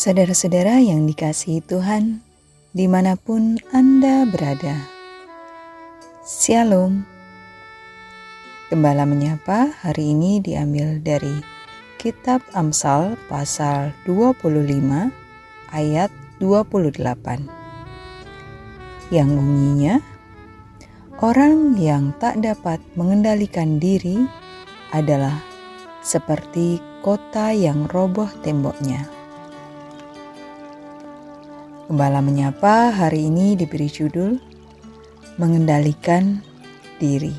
Saudara-saudara yang dikasihi Tuhan, di mana pun Anda berada, Shalom. Gembala menyapa hari ini diambil dari Kitab Amsal pasal 25 ayat 28 yang bunyinya Orang yang tak dapat mengendalikan diri adalah seperti kota yang roboh temboknya. Gembala Menyapa hari ini diberi judul Mengendalikan Diri.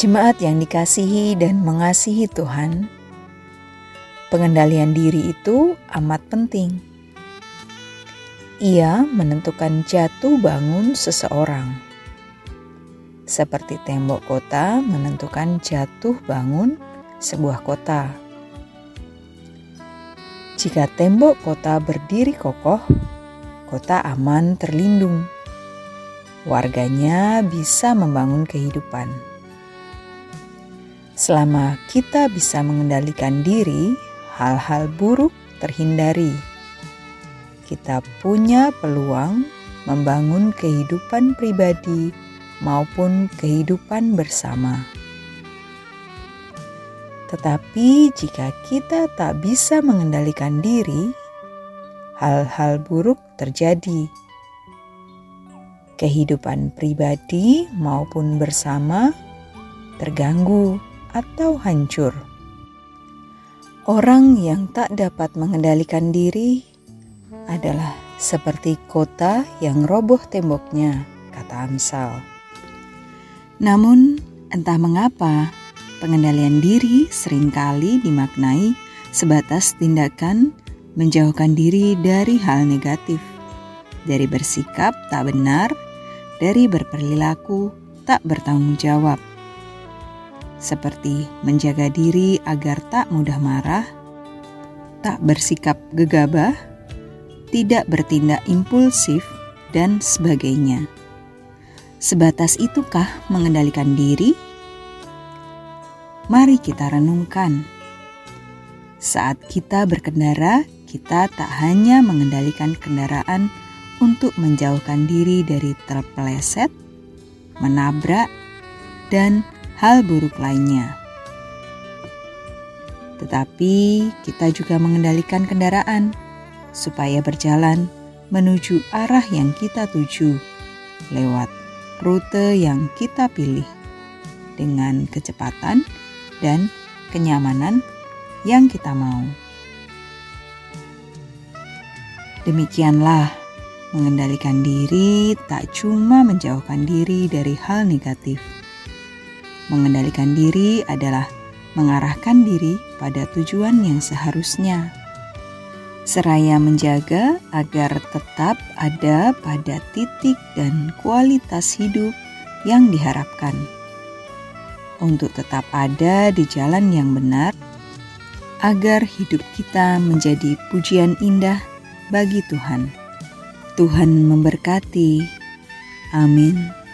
Jemaat yang dikasihi dan mengasihi Tuhan, pengendalian diri itu amat penting. Ia menentukan jatuh bangun seseorang. Seperti tembok kota menentukan jatuh bangun sebuah kota. Jika tembok kota berdiri kokoh, kota aman terlindung. Warganya bisa membangun kehidupan. Selama kita bisa mengendalikan diri, hal-hal buruk terhindari. Kita punya peluang membangun kehidupan pribadi maupun kehidupan bersama. Tetapi jika kita tak bisa mengendalikan diri, hal-hal buruk terjadi. Kehidupan pribadi maupun bersama terganggu atau hancur. Orang yang tak dapat mengendalikan diri adalah seperti kota yang roboh temboknya, kata Amsal. Namun, entah mengapa Pengendalian diri sering kali dimaknai sebatas tindakan menjauhkan diri dari hal negatif, dari bersikap tak benar, dari berperilaku tak bertanggung jawab, seperti menjaga diri agar tak mudah marah, tak bersikap gegabah, tidak bertindak impulsif, dan sebagainya. Sebatas itukah mengendalikan diri? Mari kita renungkan. Saat kita berkendara, kita tak hanya mengendalikan kendaraan untuk menjauhkan diri dari terpeleset, menabrak, dan hal buruk lainnya. Tetapi kita juga mengendalikan kendaraan supaya berjalan menuju arah yang kita tuju lewat rute yang kita pilih dengan kecepatan dan kenyamanan yang kita mau. Demikianlah, mengendalikan diri tak cuma menjauhkan diri dari hal negatif. Mengendalikan diri adalah mengarahkan diri pada tujuan yang seharusnya. Seraya menjaga agar tetap ada pada titik dan kualitas hidup yang diharapkan untuk tetap ada di jalan yang benar, agar hidup kita menjadi pujian indah bagi Tuhan. Tuhan memberkati. Amin.